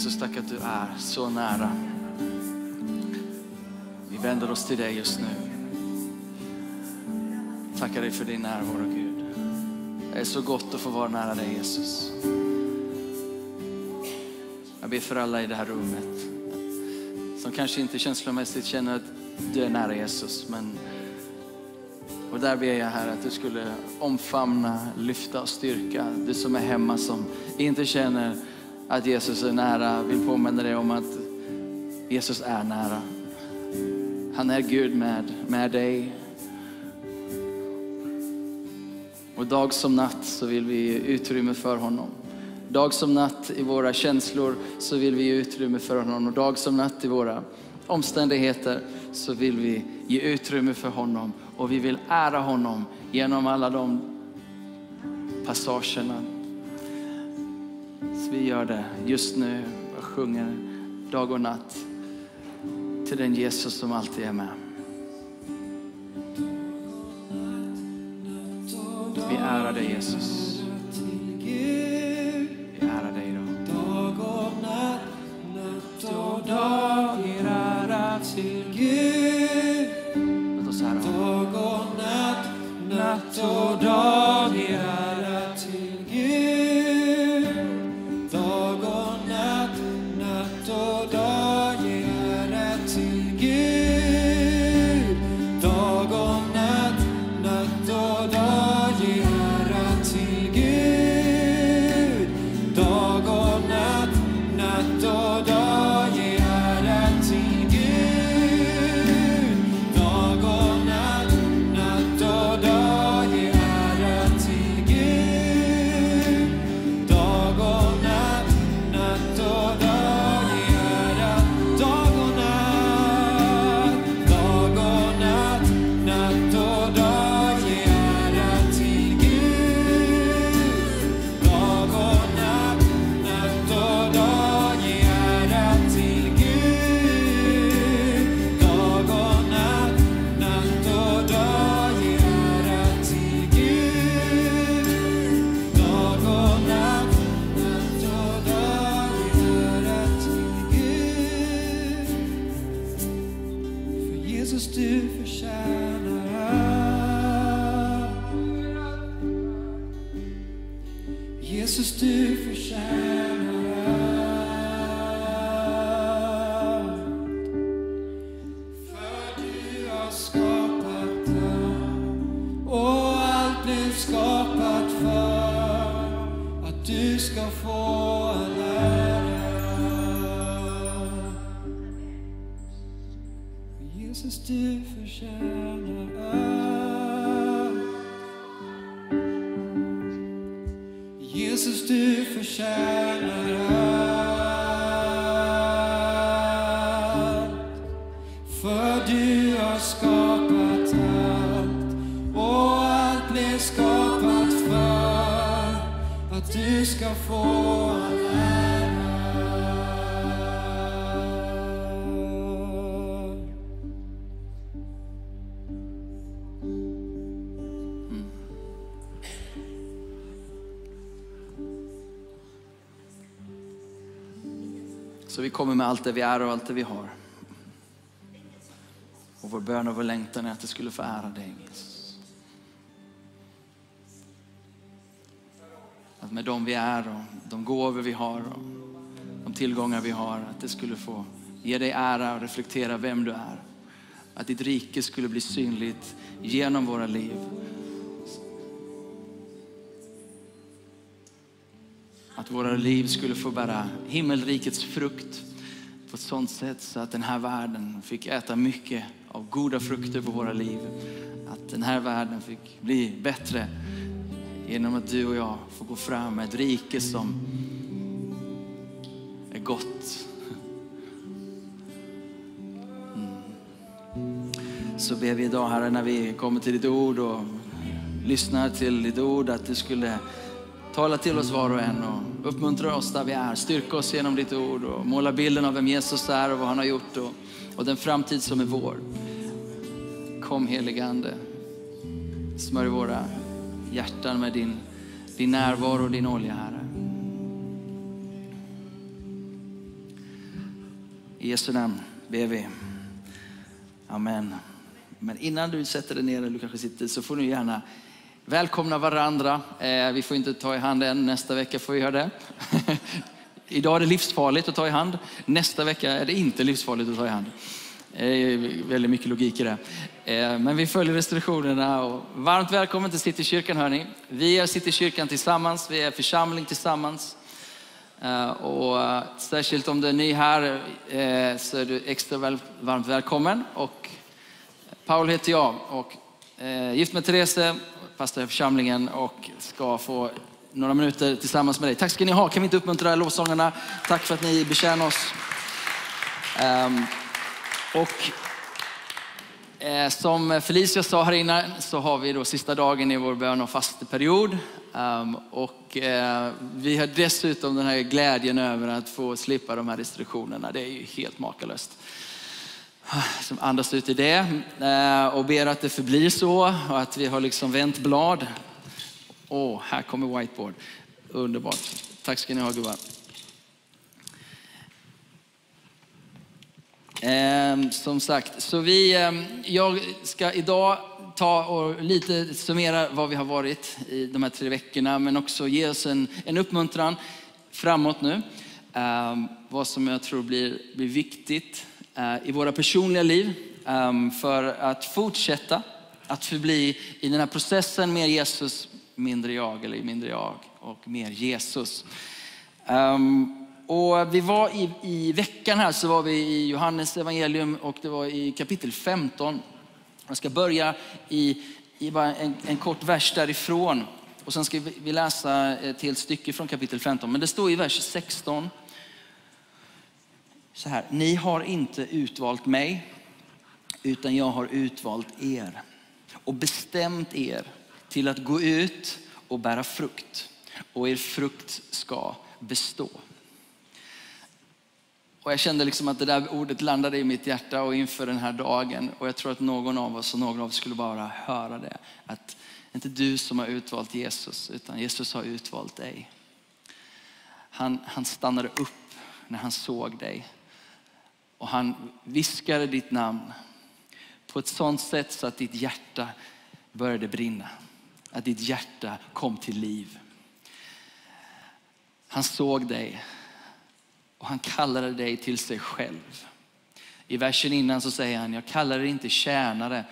Jesus, tack att du är så nära. Vi vänder oss till dig just nu. Tackar dig för din närvaro Gud. Det är så gott att få vara nära dig Jesus. Jag ber för alla i det här rummet som kanske inte känslomässigt känner att du är nära Jesus. Men, och där ber jag här att du skulle omfamna, lyfta och styrka. Du som är hemma som inte känner att Jesus är nära, vill påminna dig om att Jesus är nära. Han är Gud med, med dig. Och dag som natt så vill vi ge utrymme för honom. Dag som natt i våra känslor så vill vi ge utrymme för honom. Och dag som natt i våra omständigheter så vill vi ge utrymme för honom. Och vi vill ära honom genom alla de passagerna. Vi gör det just nu och sjunger dag och natt till den Jesus som alltid är med. Vi ärar dig Jesus. Jesus du förtjänar allt. Jesus du förtjänar allt. För du har skapat allt och allt blev skapat för att du ska få med allt det vi är och allt det vi har. Och vår bön och vår längtan är att det skulle få ära dig Jesus. Att med dem vi är och de gåvor vi har och de tillgångar vi har, att det skulle få ge dig ära och reflektera vem du är. Att ditt rike skulle bli synligt genom våra liv. Att våra liv skulle få bära himmelrikets frukt på ett sånt sätt så att den här världen fick äta mycket av goda frukter på våra liv. Att den här världen fick bli bättre genom att du och jag får gå fram med ett rike som är gott. Mm. Så ber vi idag Herre när vi kommer till ditt ord och lyssnar till ditt ord att du skulle tala till oss var och en och uppmuntra oss där vi är. Styrka oss genom ditt ord och måla bilden av vem Jesus är och vad han har gjort och, och den framtid som är vår. Kom helige Ande. Smörj våra hjärtan med din, din närvaro och din olja, Herre. I Jesu namn ber vi. Amen. Men innan du sätter dig ner, eller du kanske sitter, så får du gärna välkomna varandra. Eh, vi får inte ta i hand än, nästa vecka får vi göra det. Idag är det livsfarligt att ta i hand, nästa vecka är det inte livsfarligt att ta i hand. Eh, det är väldigt mycket logik i det. Eh, men vi följer restriktionerna. Och varmt välkommen till Citykyrkan hörni. Vi är Citykyrkan tillsammans, vi är församling tillsammans. Eh, och särskilt om du är ny här så är du extra väl, varmt välkommen. Och Paul heter jag och gift med Therese, pastor i församlingen och ska få några minuter tillsammans med dig. Tack ska ni ha. Kan vi inte uppmuntra lovsångarna? Tack för att ni betjänar oss. Um, och eh, som Felicia sa här innan så har vi då sista dagen i vår bön och fasteperiod. Um, ehm, och eh, vi har dessutom den här glädjen över att få slippa de här restriktionerna. Det är ju helt makalöst som andas ut i det eh, och ber att det förblir så och att vi har liksom vänt blad. Åh, här kommer whiteboard. Underbart. Tack ska ni ha gubbar. Eh, som sagt, så vi, eh, jag ska idag ta och lite summera vad vi har varit i de här tre veckorna, men också ge oss en, en uppmuntran framåt nu. Eh, vad som jag tror blir, blir viktigt Eh, i våra personliga liv ehm, för att fortsätta att förbli i den här processen mer Jesus, mindre jag, eller mindre jag och mer Jesus. Ehm, och vi var i, i veckan här så var vi i Johannes evangelium och det var i kapitel 15. Jag ska börja i, i bara en, en kort vers därifrån och sen ska vi, vi läsa ett helt stycke från kapitel 15. Men det står i vers 16 så här. Ni har inte utvalt mig utan jag har utvalt er och bestämt er till att gå ut och bära frukt och er frukt ska bestå. Och jag kände liksom att det där ordet landade i mitt hjärta och inför den här dagen. Och jag tror att någon av oss och någon av oss skulle bara höra det. Att det är inte du som har utvalt Jesus, utan Jesus har utvalt dig. Han, han stannade upp när han såg dig. Och han viskade ditt namn på ett sånt sätt så att ditt hjärta började brinna. Att ditt hjärta kom till liv. Han såg dig och han kallade dig till sig själv. I versen innan så säger han, jag kallar er inte tjänare.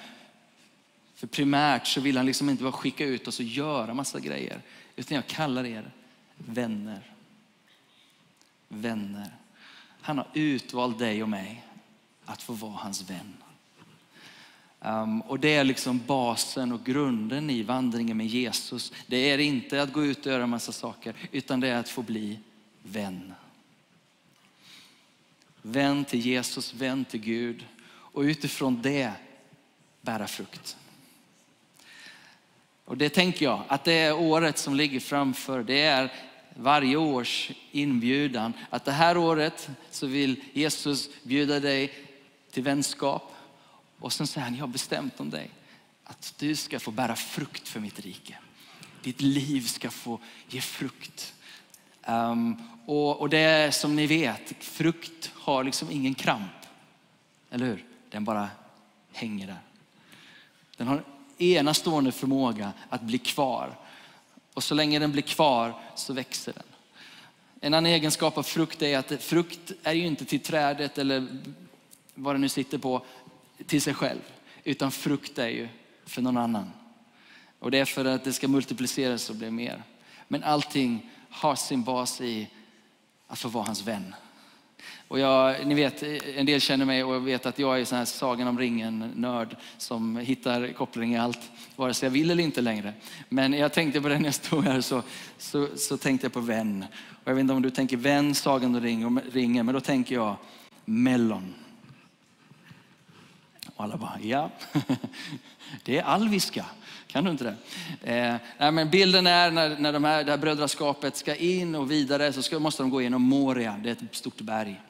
För primärt så vill han liksom inte bara skicka ut oss och göra massa grejer. Utan jag kallar er vänner. Vänner. Han har utvalt dig och mig att få vara hans vän. Um, och det är liksom basen och grunden i vandringen med Jesus. Det är inte att gå ut och göra en massa saker, utan det är att få bli vän. Vän till Jesus, vän till Gud och utifrån det bära frukt. Och det tänker jag att det är året som ligger framför. Det är varje års inbjudan. Att det här året så vill Jesus bjuda dig till vänskap. Och sen säger han, jag har bestämt om dig. Att du ska få bära frukt för mitt rike. Ditt liv ska få ge frukt. Um, och, och det är som ni vet, frukt har liksom ingen kramp. Eller hur? Den bara hänger där. Den har enastående förmåga att bli kvar. Och så länge den blir kvar så växer den. En annan egenskap av frukt är att frukt är ju inte till trädet eller vad det nu sitter på till sig själv. Utan frukt är ju för någon annan. Och det är för att det ska multipliceras och bli mer. Men allting har sin bas i att få vara hans vän. Och jag, ni vet, en del känner mig och vet att jag är sån här Sagan om ringen-nörd som hittar koppling i allt, vare sig jag vill eller inte längre. Men jag tänkte på det när jag stod här så, så, så tänkte jag på vän. Och jag vet inte om du tänker vän, Sagan om ringen, men då tänker jag Mellon. Och alla bara, ja, det är alviska. Kan du inte det? Eh, nej, men bilden är när, när de här, det här brödraskapet ska in och vidare så ska, måste de gå igenom Moria, det är ett stort berg.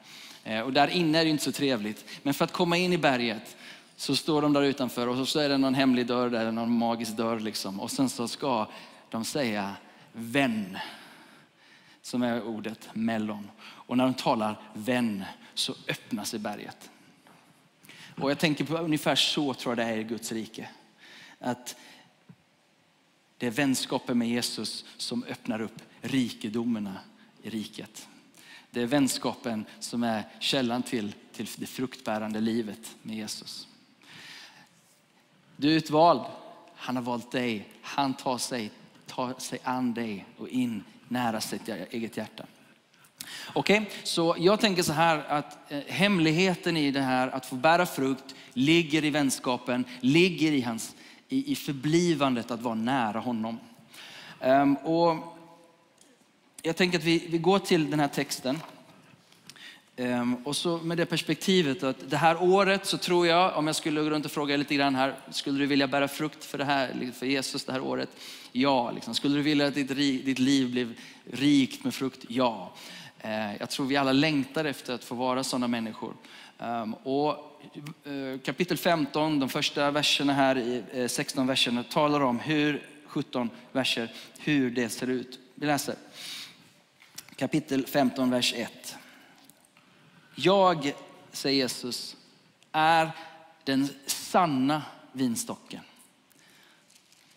Eh, och där inne är det inte så trevligt. Men för att komma in i berget så står de där utanför och så är det någon hemlig dörr där, någon magisk dörr liksom. Och sen så ska de säga vän. som är ordet mellon. Och när de talar vän så öppnar sig berget. Och jag tänker på ungefär så tror jag det är i Guds rike. Att det är vänskapen med Jesus som öppnar upp rikedomarna i riket. Det är vänskapen som är källan till, till det fruktbärande livet med Jesus. Du är utvald. Han har valt dig. Han tar sig, tar sig an dig och in nära sitt eget hjärta. Okej, okay, så jag tänker så här att eh, hemligheten i det här att få bära frukt ligger i vänskapen, ligger i, hans, i, i förblivandet att vara nära honom. Um, och jag tänker att vi, vi går till den här texten. Um, och så med det perspektivet att det här året så tror jag, om jag skulle gå runt och fråga lite grann här, skulle du vilja bära frukt för det här, liksom för Jesus det här året? Ja. Liksom. Skulle du vilja att ditt, ditt liv blev rikt med frukt? Ja. Uh, jag tror vi alla längtar efter att få vara sådana människor. Ehm, och eh, kapitel 15, de första verserna här, 16 eh, verserna, talar om hur, 17 verser, hur det ser ut. Vi läser kapitel 15, vers 1. Jag, säger Jesus, är den sanna vinstocken.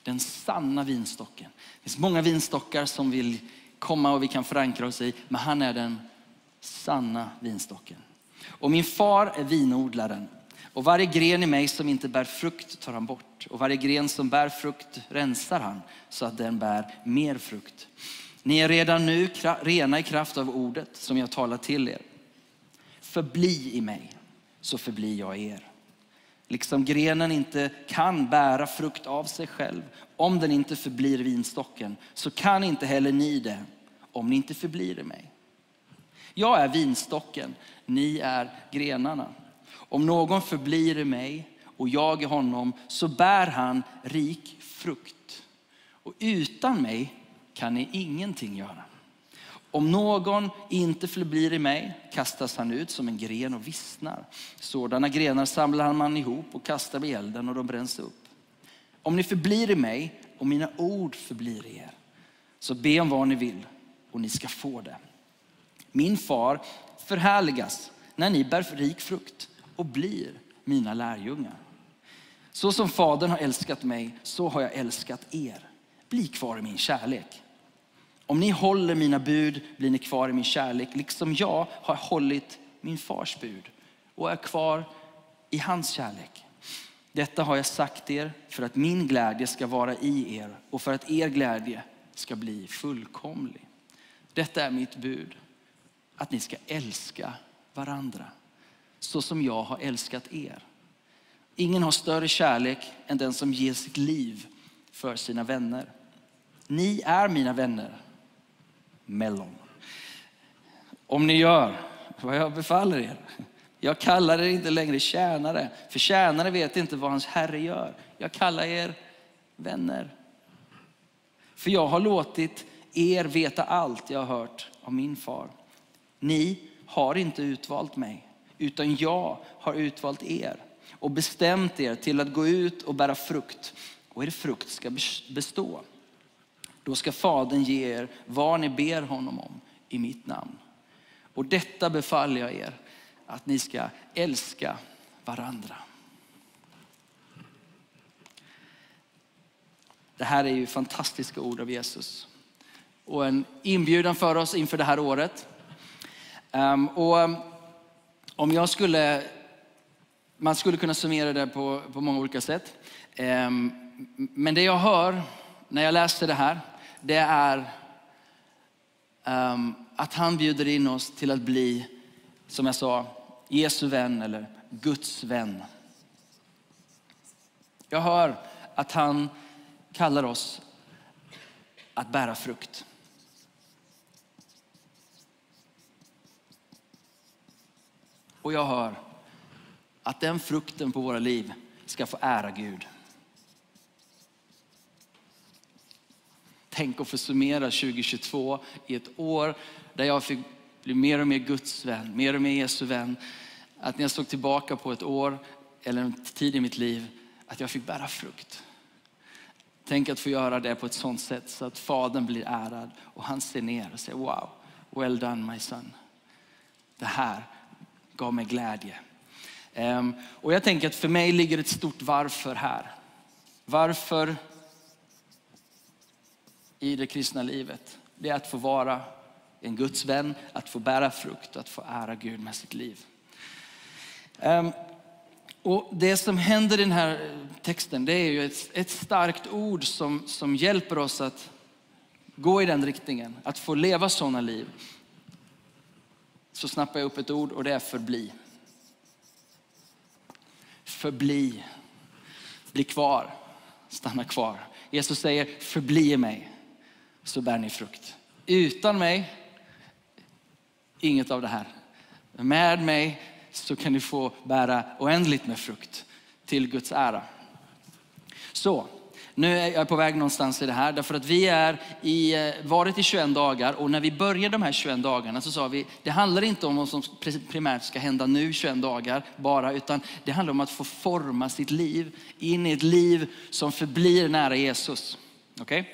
Den sanna vinstocken. Det finns många vinstockar som vill komma och vi kan förankra oss i, men han är den sanna vinstocken. Och min far är vinodlaren. Och varje gren i mig som inte bär frukt tar han bort. Och varje gren som bär frukt rensar han så att den bär mer frukt. Ni är redan nu rena i kraft av ordet som jag talar till er. Förbli i mig så förblir jag er. Liksom grenen inte kan bära frukt av sig själv om den inte förblir vinstocken så kan inte heller ni det om ni inte förblir i mig. Jag är vinstocken, ni är grenarna. Om någon förblir i mig och jag i honom så bär han rik frukt. Och utan mig kan ni ingenting göra. Om någon inte förblir i mig kastas han ut som en gren och vissnar. Sådana grenar samlar man ihop och kastar i elden och de bränns upp. Om ni förblir i mig och mina ord förblir i er, så be om vad ni vill och ni ska få det. Min far förhärligas när ni bär rik frukt och blir mina lärjungar. Så som Fadern har älskat mig, så har jag älskat er. Bli kvar i min kärlek. Om ni håller mina bud blir ni kvar i min kärlek, liksom jag har hållit min fars bud och är kvar i hans kärlek. Detta har jag sagt er för att min glädje ska vara i er och för att er glädje ska bli fullkomlig. Detta är mitt bud, att ni ska älska varandra så som jag har älskat er. Ingen har större kärlek än den som ger sitt liv för sina vänner. Ni är mina vänner mellon. Om ni gör vad jag befaller er. Jag kallar er inte längre tjänare, för tjänare vet inte vad hans herre gör. Jag kallar er vänner. För jag har låtit er veta allt jag har hört av min far. Ni har inte utvalt mig, utan jag har utvalt er och bestämt er till att gå ut och bära frukt och er frukt ska bestå. Då ska Fadern ge er vad ni ber honom om i mitt namn. Och detta befaller jag er, att ni ska älska varandra. Det här är ju fantastiska ord av Jesus och en inbjudan för oss inför det här året. Um, och um, om jag skulle, man skulle kunna summera det på, på många olika sätt. Um, men det jag hör när jag läser det här, det är um, att han bjuder in oss till att bli, som jag sa, Jesu vän eller Guds vän. Jag hör att han kallar oss att bära frukt. Och jag hör att den frukten på våra liv ska få ära Gud. Tänk att få summera 2022 i ett år där jag fick bli mer och mer Guds vän, mer och mer Jesu vän. Att när jag såg tillbaka på ett år eller en tid i mitt liv, att jag fick bära frukt. Tänk att få göra det på ett sånt sätt så att Fadern blir ärad och han ser ner och säger wow, well done my son. Det här gav mig glädje. Ehm, och jag tänker att för mig ligger ett stort varför här. Varför i det kristna livet? Det är att få vara en Guds vän, att få bära frukt att få ära Gud med sitt liv. Ehm, och det som händer i den här texten det är ju ett, ett starkt ord som, som hjälper oss att gå i den riktningen, att få leva sådana liv. Så snappar jag upp ett ord och det är förbli. Förbli. Bli kvar. Stanna kvar. Jesus säger förbli i mig så bär ni frukt. Utan mig, inget av det här. Med mig så kan ni få bära oändligt med frukt till Guds ära. Så, nu är jag på väg någonstans i det här därför att vi är i, eh, varit i 21 dagar och när vi började de här 21 dagarna så sa vi det handlar inte om vad som primärt ska hända nu 21 dagar bara utan det handlar om att få forma sitt liv in i ett liv som förblir nära Jesus. Okay?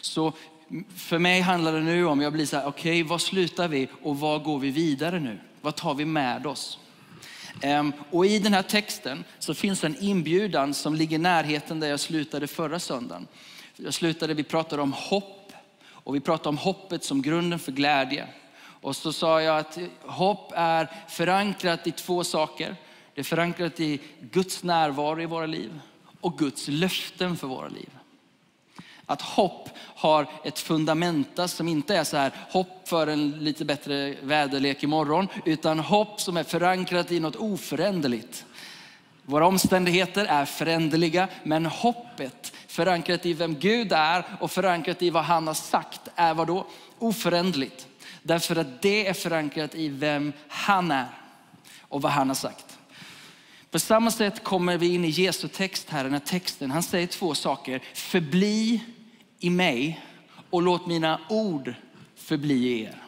Så för mig handlar det nu om, jag blir så här, okej okay, var slutar vi och var går vi vidare nu? Vad tar vi med oss? Ehm, och i den här texten så finns en inbjudan som ligger i närheten där jag slutade förra söndagen. Jag slutade, vi pratade om hopp och vi pratade om hoppet som grunden för glädje. Och så sa jag att hopp är förankrat i två saker. Det är förankrat i Guds närvaro i våra liv och Guds löften för våra liv. Att hopp har ett fundamenta som inte är så här hopp för en lite bättre väderlek imorgon, utan hopp som är förankrat i något oföränderligt. Våra omständigheter är föränderliga, men hoppet förankrat i vem Gud är och förankrat i vad han har sagt är vad då? Oföränderligt. Därför att det är förankrat i vem han är och vad han har sagt. På samma sätt kommer vi in i Jesu text här, den här texten. Han säger två saker. Förbli i mig och låt mina ord förbli i er.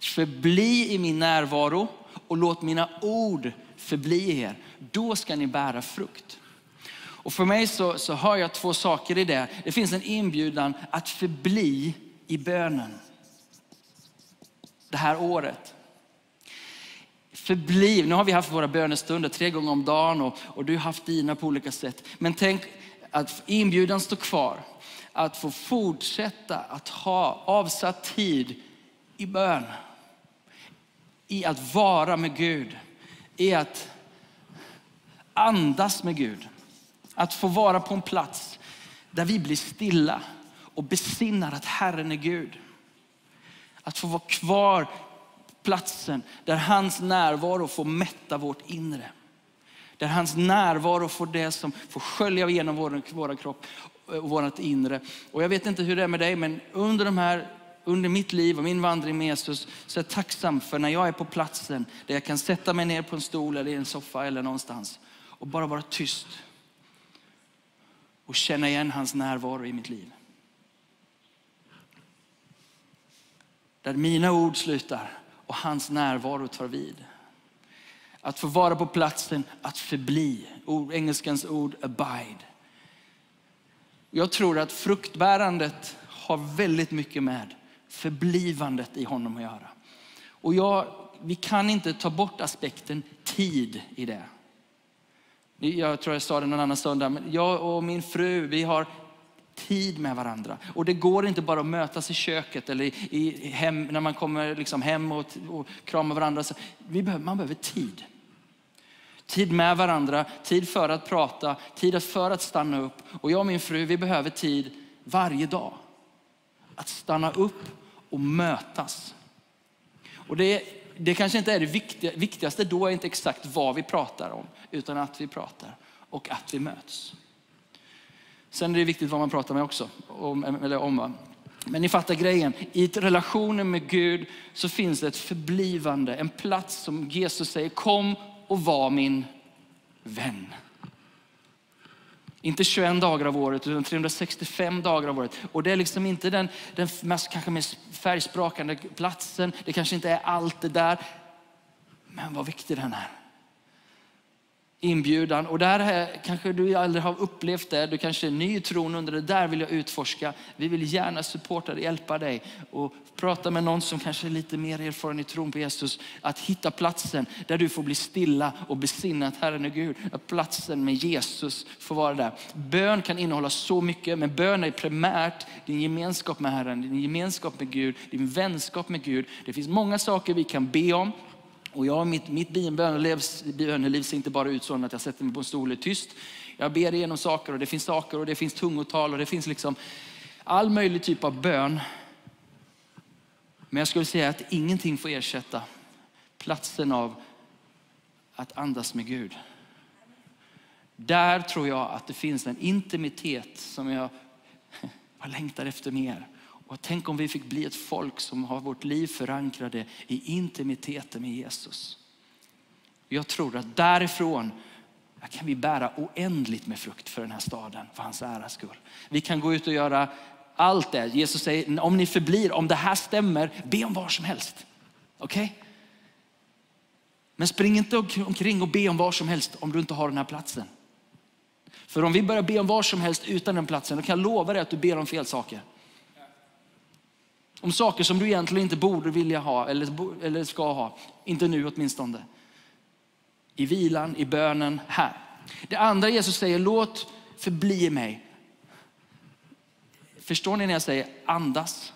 Förbli i min närvaro och låt mina ord förbli i er. Då ska ni bära frukt. Och för mig så, så har jag två saker i det. Det finns en inbjudan att förbli i bönen. Det här året. Förbli, nu har vi haft våra bönestunder tre gånger om dagen och, och du har haft dina på olika sätt. Men tänk att inbjudan står kvar att få fortsätta att ha avsatt tid i bön. I att vara med Gud. I att andas med Gud. Att få vara på en plats där vi blir stilla och besinnar att Herren är Gud. Att få vara kvar platsen där hans närvaro får mätta vårt inre. Där hans närvaro får det som får skölja igenom vår, vår kropp och vårt inre. Och jag vet inte hur det är med dig, men under, de här, under mitt liv och min vandring med Jesus så är jag tacksam för när jag är på platsen där jag kan sätta mig ner på en stol eller i en soffa eller någonstans och bara vara tyst och känna igen hans närvaro i mitt liv. Där mina ord slutar och hans närvaro tar vid. Att få vara på platsen, att förbli. Engelskans ord abide. Jag tror att fruktbärandet har väldigt mycket med förblivandet i honom att göra. Och jag, vi kan inte ta bort aspekten tid i det. Jag tror jag sa det någon annan söndag, men jag och min fru, vi har tid med varandra. Och det går inte bara att mötas i köket eller i, hem, när man kommer liksom hem och, och kramar varandra. Så vi behöver, man behöver tid. Tid med varandra, tid för att prata, tid för att stanna upp. Och jag och min fru, vi behöver tid varje dag. Att stanna upp och mötas. Och det, det kanske inte är det viktiga, viktigaste då, är inte exakt vad vi pratar om, utan att vi pratar och att vi möts. Sen är det viktigt vad man pratar med också, om, eller om. Men ni fattar grejen. I relationen med Gud så finns det ett förblivande, en plats som Jesus säger, kom och var min vän. Inte 21 dagar av året, utan 365 dagar av året. Och det är liksom inte den, den mest, kanske mest färgsprakande platsen. Det kanske inte är allt det där. Men vad viktig den är inbjudan. Och där kanske du aldrig har upplevt det, du kanske är ny i tron under det där vill jag utforska. Vi vill gärna supporta dig, hjälpa dig och prata med någon som kanske är lite mer erfaren i tron på Jesus. Att hitta platsen där du får bli stilla och besinna att Herren är Gud. Att platsen med Jesus får vara där. Bön kan innehålla så mycket, men bön är primärt din gemenskap med Herren, din gemenskap med Gud, din vänskap med Gud. Det finns många saker vi kan be om. Och jag, mitt, mitt böneliv, ser inte bara ut så att jag sätter mig på en stol och är tyst. Jag ber igenom saker och det finns saker och det finns tungotal och det finns liksom all möjlig typ av bön. Men jag skulle säga att ingenting får ersätta platsen av att andas med Gud. Där tror jag att det finns en intimitet som jag, jag längtar efter mer. Och tänk om vi fick bli ett folk som har vårt liv förankrade i intimiteten med Jesus. Jag tror att därifrån kan vi bära oändligt med frukt för den här staden, för hans äras skull. Vi kan gå ut och göra allt det. Jesus säger, om ni förblir, om det här stämmer, be om vad som helst. Okej? Okay? Men spring inte omkring och be om vad som helst om du inte har den här platsen. För om vi börjar be om vad som helst utan den platsen, då kan jag lova dig att du ber om fel saker. Om saker som du egentligen inte borde vilja ha eller, eller ska ha. Inte nu åtminstone. I vilan, i bönen, här. Det andra Jesus säger, låt förbli mig. Förstår ni när jag säger andas?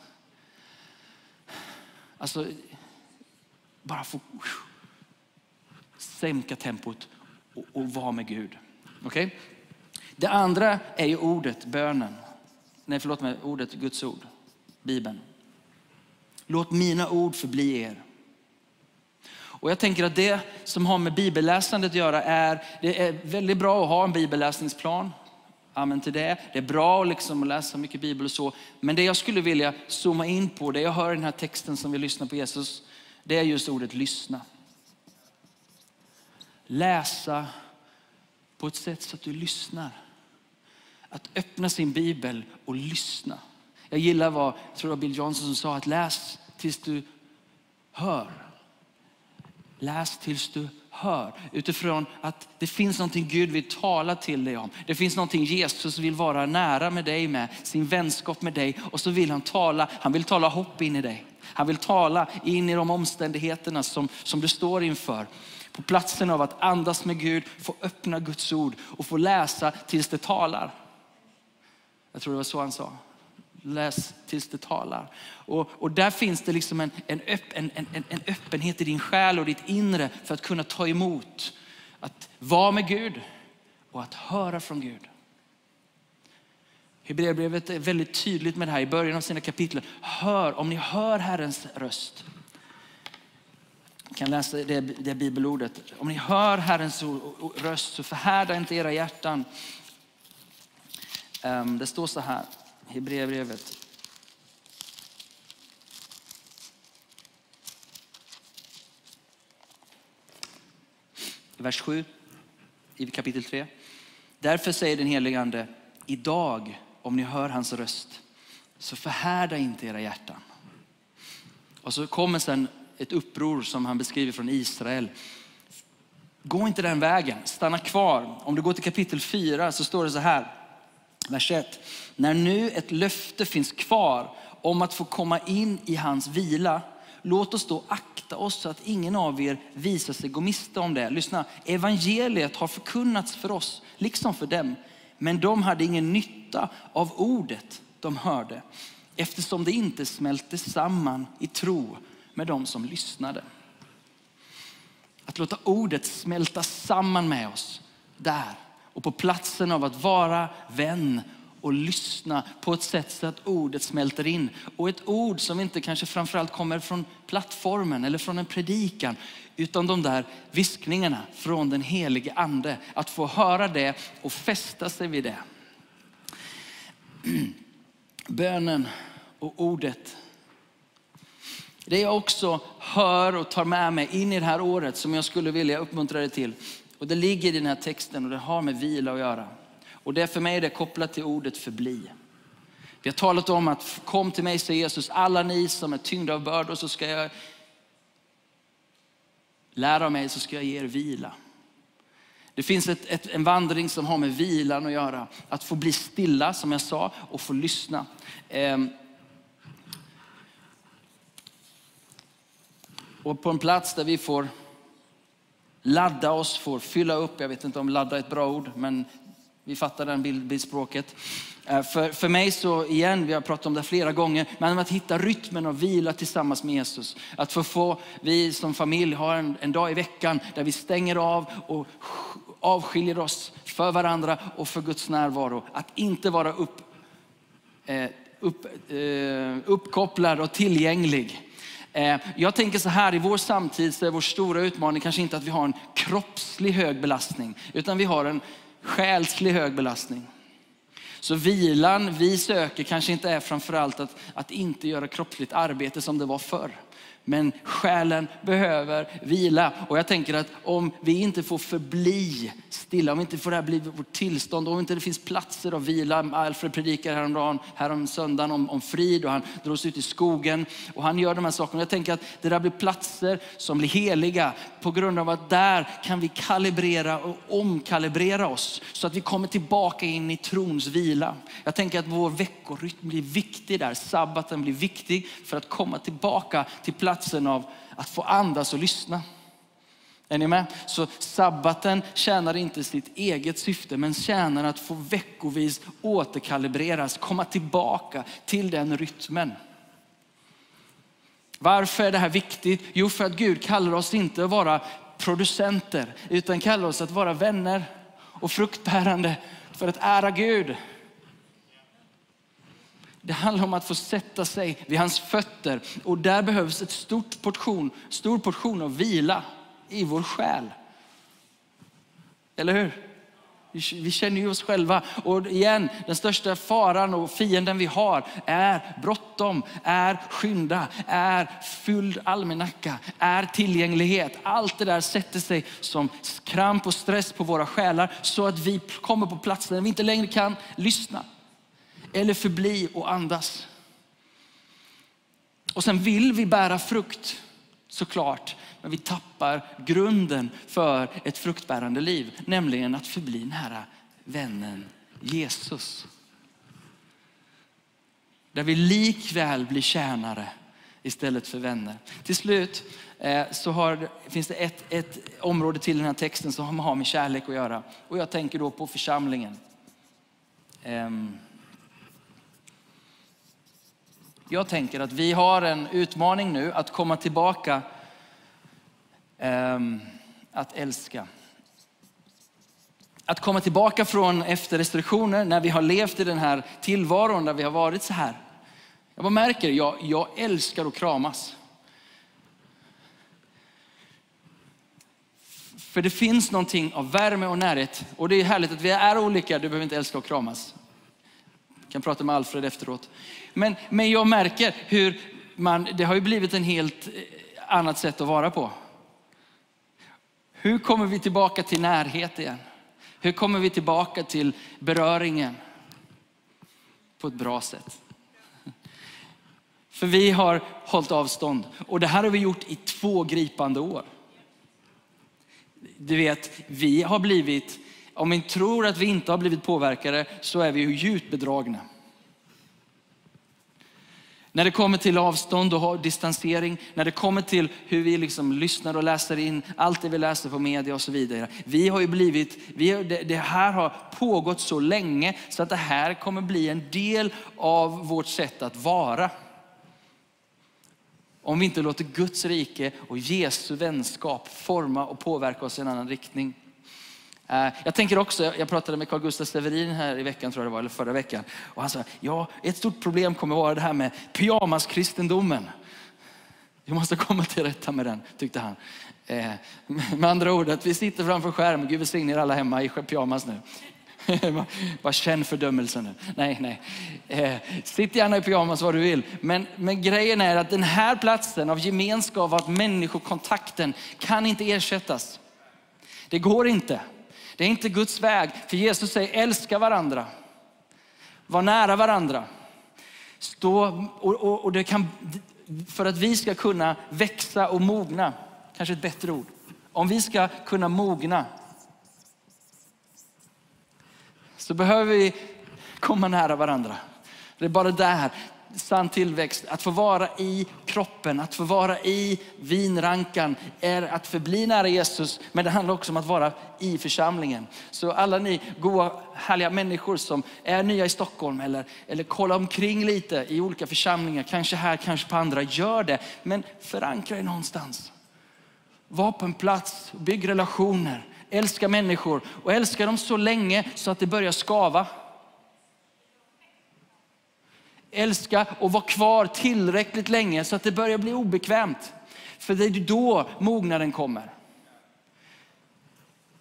Alltså, bara få sänka tempot och, och vara med Gud. Okay? Det andra är ju ordet, bönen. Nej, förlåt mig, ordet Guds ord, Bibeln. Låt mina ord förbli er. Och jag tänker att det som har med bibelläsandet att göra är, det är väldigt bra att ha en bibelläsningsplan. Amen till det. Det är bra liksom att läsa mycket bibel och så. Men det jag skulle vilja zooma in på, det jag hör i den här texten som vi lyssnar på Jesus, det är just ordet lyssna. Läsa på ett sätt så att du lyssnar. Att öppna sin bibel och lyssna. Jag gillar vad, jag tror det var Bill Johnson som sa att läs tills du hör. Läs tills du hör. Utifrån att det finns någonting Gud vill tala till dig om. Det finns någonting Jesus vill vara nära med dig med, sin vänskap med dig. Och så vill han tala, han vill tala hopp in i dig. Han vill tala in i de omständigheterna som, som du står inför. På platsen av att andas med Gud, få öppna Guds ord och få läsa tills det talar. Jag tror det var så han sa läs tills det talar. Och, och där finns det liksom en, en, öpp, en, en, en öppenhet i din själ och ditt inre för att kunna ta emot. Att vara med Gud och att höra från Gud. Hebreerbrevet är väldigt tydligt med det här i början av sina kapitel. Hör, om ni hör Herrens röst. Jag kan läsa det, det bibelordet. Om ni hör Herrens röst så förhärda inte era hjärtan. Ehm, det står så här. Hebreerbrevet. Vers 7 i kapitel 3. Därför säger den helige Ande, idag om ni hör hans röst så förhärda inte era hjärtan. Och så kommer sen ett uppror som han beskriver från Israel. Gå inte den vägen, stanna kvar. Om du går till kapitel 4 så står det så här. Vers 1. När nu ett löfte finns kvar om att få komma in i hans vila, låt oss då akta oss så att ingen av er visar sig gå miste om det. Lyssna, evangeliet har förkunnats för oss, liksom för dem. Men de hade ingen nytta av ordet de hörde, eftersom det inte smälte samman i tro med de som lyssnade. Att låta ordet smälta samman med oss där och på platsen av att vara vän och lyssna på ett sätt så att ordet smälter in. Och ett ord som inte kanske framförallt kommer från plattformen eller från en predikan, utan de där viskningarna från den helige ande. Att få höra det och fästa sig vid det. Bönen och ordet. Det jag också hör och tar med mig in i det här året som jag skulle vilja uppmuntra dig till. Och det ligger i den här texten och det har med vila att göra. Och det för mig är det kopplat till ordet förbli. Vi har talat om att kom till mig, säger Jesus, alla ni som är tyngda av bördor så ska jag lära av mig så ska jag ge er vila. Det finns ett, ett, en vandring som har med vilan att göra. Att få bli stilla, som jag sa, och få lyssna. Ehm. Och på en plats där vi får ladda oss, får fylla upp. Jag vet inte om ladda är ett bra ord, men vi fattar den bildspråket. Eh, för, för mig så, igen, vi har pratat om det flera gånger, men att hitta rytmen och vila tillsammans med Jesus. Att få, få vi som familj har en, en dag i veckan där vi stänger av och avskiljer oss för varandra och för Guds närvaro. Att inte vara upp, eh, upp, eh, uppkopplad och tillgänglig. Eh, jag tänker så här, i vår samtid så är vår stora utmaning kanske inte att vi har en kroppslig hög belastning, utan vi har en själslig hög belastning. Så vilan vi söker kanske inte är framförallt att, att inte göra kroppsligt arbete som det var förr. Men själen behöver vila. Och jag tänker att om vi inte får förbli stilla, om inte får det här bli vårt tillstånd, om inte det finns platser att vila. Alfred predikar häromdagen, härom söndagen om, om frid och han drar sig ut i skogen och han gör de här sakerna. Jag tänker att det där blir platser som blir heliga på grund av att där kan vi kalibrera och omkalibrera oss så att vi kommer tillbaka in i trons vila. Jag tänker att vår veckorytm blir viktig där. Sabbaten blir viktig för att komma tillbaka till platsen av att få andas och lyssna. Är ni med? Så sabbaten tjänar inte sitt eget syfte men tjänar att få veckovis återkalibreras, komma tillbaka till den rytmen. Varför är det här viktigt? Jo, för att Gud kallar oss inte att vara producenter utan kallar oss att vara vänner och fruktbärande för att ära Gud. Det handlar om att få sätta sig vid hans fötter och där behövs ett stort portion, stor portion av vila i vår själ. Eller hur? Vi- känner ju oss själva. Och igen, den största faran och fienden vi har är bråttom, är skynda, är fylld almanacka, är tillgänglighet. Allt det där sätter sig som kramp och stress på våra själar så att vi kommer på platser där vi inte längre kan lyssna eller förbli och andas. Och sen vill vi bära frukt, såklart. Men vi tappar grunden för ett fruktbärande liv. Nämligen att förbli nära vännen Jesus. Där vi likväl blir tjänare istället för vänner. Till slut eh, så har, finns det ett, ett område till i den här texten som har med kärlek att göra. Och jag tänker då på församlingen. Um, jag tänker att vi har en utmaning nu att komma tillbaka ehm, att älska. Att komma tillbaka från efter restriktioner när vi har levt i den här tillvaron där vi har varit så här. Jag bara märker, jag, jag älskar att kramas. För det finns någonting av värme och närhet. Och det är härligt att vi är olika, du behöver inte älska att kramas. Jag kan prata med Alfred efteråt. Men, men jag märker hur man, det har ju blivit en helt eh, annat sätt att vara på. Hur kommer vi tillbaka till närhet igen? Hur kommer vi tillbaka till beröringen på ett bra sätt? För vi har hållit avstånd och det här har vi gjort i två gripande år. Du vet, vi har blivit, om vi tror att vi inte har blivit påverkade så är vi ju djupt bedragna. När det kommer till avstånd och distansering, när det kommer till hur vi liksom lyssnar och läser in allt det vi läser på media och så vidare. Vi har ju blivit, vi har, det, det här har pågått så länge så att det här kommer bli en del av vårt sätt att vara. Om vi inte låter Guds rike och Jesu vänskap forma och påverka oss i en annan riktning. Eh, jag tänker också, jag pratade med Carl Gustaf Severin här i veckan tror jag det var, eller förra veckan. Och han sa, ja ett stort problem kommer vara det här med pyjamaskristendomen. Vi måste komma till rätta med den, tyckte han. Eh, Med andra ord, att vi sitter framför skärm, Gud välsigne er alla hemma i pyjamas nu. Bara känn fördömelsen nu. Nej, nej. Eh, sitt gärna i pyjamas vad du vill. Men, men grejen är att den här platsen av gemenskap, av människokontakten kan inte ersättas. Det går inte. Det är inte Guds väg. För Jesus säger älska varandra. Var nära varandra. Stå, och, och, och det kan, för att vi ska kunna växa och mogna, kanske ett bättre ord. Om vi ska kunna mogna så behöver vi komma nära varandra. Det är bara där sann tillväxt, att få vara i kroppen, att få vara i vinrankan är att förbli nära Jesus. Men det handlar också om att vara i församlingen. Så alla ni goa, härliga människor som är nya i Stockholm eller, eller kollar omkring lite i olika församlingar, kanske här, kanske på andra, gör det. Men förankra er någonstans. Var på en plats, bygg relationer, älska människor och älska dem så länge så att det börjar skava. Älska och vara kvar tillräckligt länge så att det börjar bli obekvämt. För det är då mognaden kommer.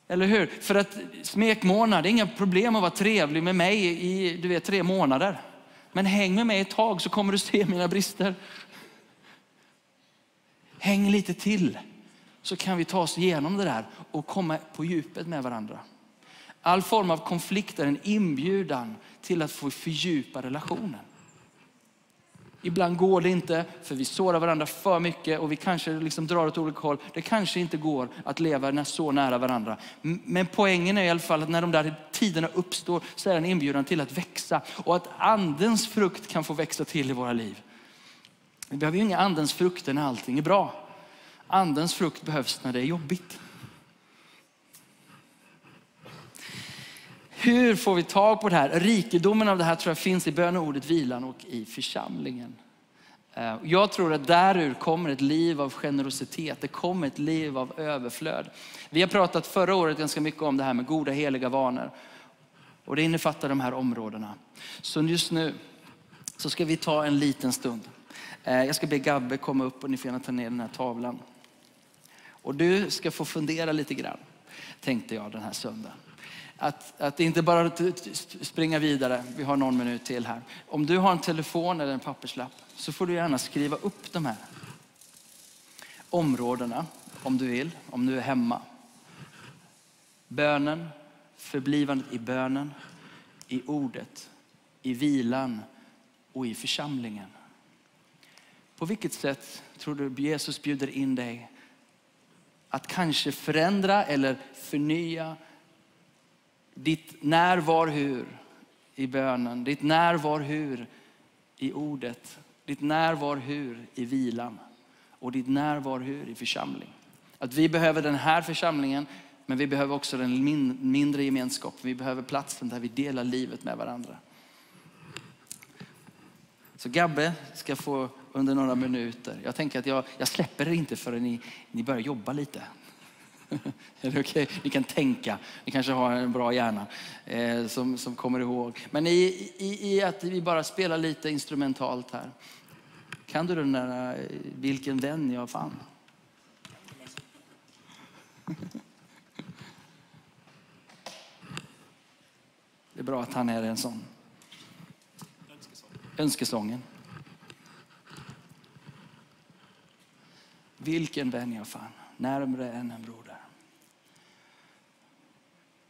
Eller hur? För att smekmånad, det är inga problem att vara trevlig med mig i du vet, tre månader. Men häng med mig ett tag så kommer du se mina brister. Häng lite till så kan vi ta oss igenom det där och komma på djupet med varandra. All form av konflikt är en inbjudan till att få fördjupa relationen. Ibland går det inte för vi sårar varandra för mycket och vi kanske liksom drar åt olika håll. Det kanske inte går att leva så nära varandra. Men poängen är i alla fall att när de där tiderna uppstår så är det en inbjudan till att växa och att andens frukt kan få växa till i våra liv. Vi behöver ju inga andens frukter när allting är bra. Andens frukt behövs när det är jobbigt. Hur får vi tag på det här? Rikedomen av det här tror jag finns i böneordet vilan och i församlingen. Eh, jag tror att därur kommer ett liv av generositet. Det kommer ett liv av överflöd. Vi har pratat förra året ganska mycket om det här med goda heliga vanor. Och det innefattar de här områdena. Så just nu så ska vi ta en liten stund. Eh, jag ska be Gabbe komma upp och ni får gärna ta ner den här tavlan. Och du ska få fundera lite grann, tänkte jag den här söndagen. Att, att inte bara springa vidare, vi har någon minut till här. Om du har en telefon eller en papperslapp så får du gärna skriva upp de här områdena om du vill, om du är hemma. Bönen, förblivandet i bönen, i ordet, i vilan och i församlingen. På vilket sätt tror du Jesus bjuder in dig att kanske förändra eller förnya ditt när, var, hur i bönen, ditt när, var, hur i ordet, ditt när, var, hur i vilan och ditt när, var, hur i församling. Att vi behöver den här församlingen, men vi behöver också den mindre gemenskapen. Vi behöver platsen där vi delar livet med varandra. Så Gabbe ska få under några minuter. Jag tänker att jag, jag släpper er inte förrän ni, ni börjar jobba lite. Är det okay? Ni kan tänka, ni kanske har en bra hjärna eh, som, som kommer ihåg. Men i, i, i att vi bara spelar lite instrumentalt här. Kan du den där, eh, vilken vän jag fann? Det är bra att han är en sån. Önskesången. Vilken vän jag fann, närmre än en broder.